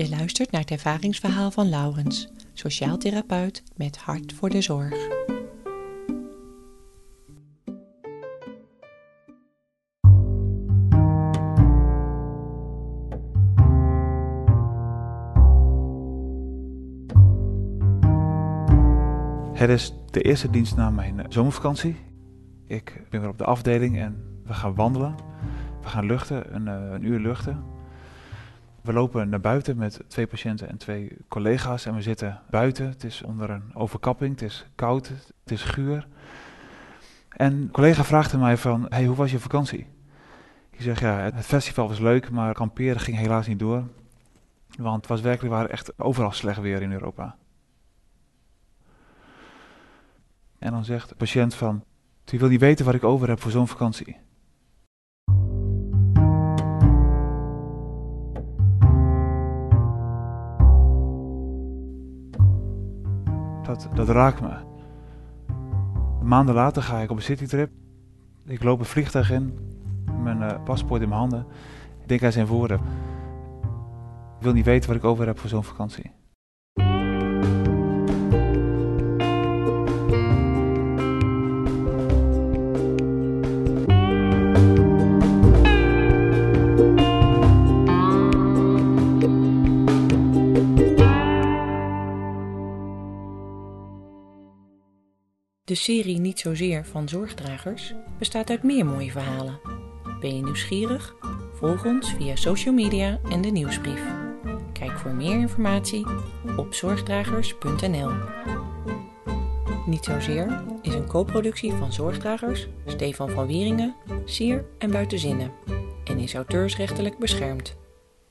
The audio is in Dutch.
Je luistert naar het ervaringsverhaal van Laurens, sociaal therapeut met hart voor de zorg. Het is de eerste dienst na mijn zomervakantie. Ik ben weer op de afdeling en we gaan wandelen. We gaan luchten, een, eh, een uur luchten. We lopen naar buiten met twee patiënten en twee collega's en we zitten buiten. Het is onder een overkapping, het is koud, het is guur. En een collega vraagt mij van, hey, hoe was je vakantie? Ik zeg, ja, het festival was leuk, maar kamperen ging helaas niet door. Want het was werkelijk waar echt overal slecht weer in Europa. En dan zegt de patiënt van, u wil niet weten wat ik over heb voor zo'n vakantie. Dat, dat raakt me. Maanden later ga ik op een citytrip. Ik loop een vliegtuig in, mijn uh, paspoort in mijn handen. Ik denk aan zijn woorden. Ik wil niet weten wat ik over heb voor zo'n vakantie. De serie Niet Zozeer van Zorgdragers bestaat uit meer mooie verhalen. Ben je nieuwsgierig? Volg ons via social media en de nieuwsbrief. Kijk voor meer informatie op zorgdragers.nl. Niet Zozeer is een co-productie van Zorgdragers, Stefan van Wieringen, Sier en Buitenzinnen en is auteursrechtelijk beschermd.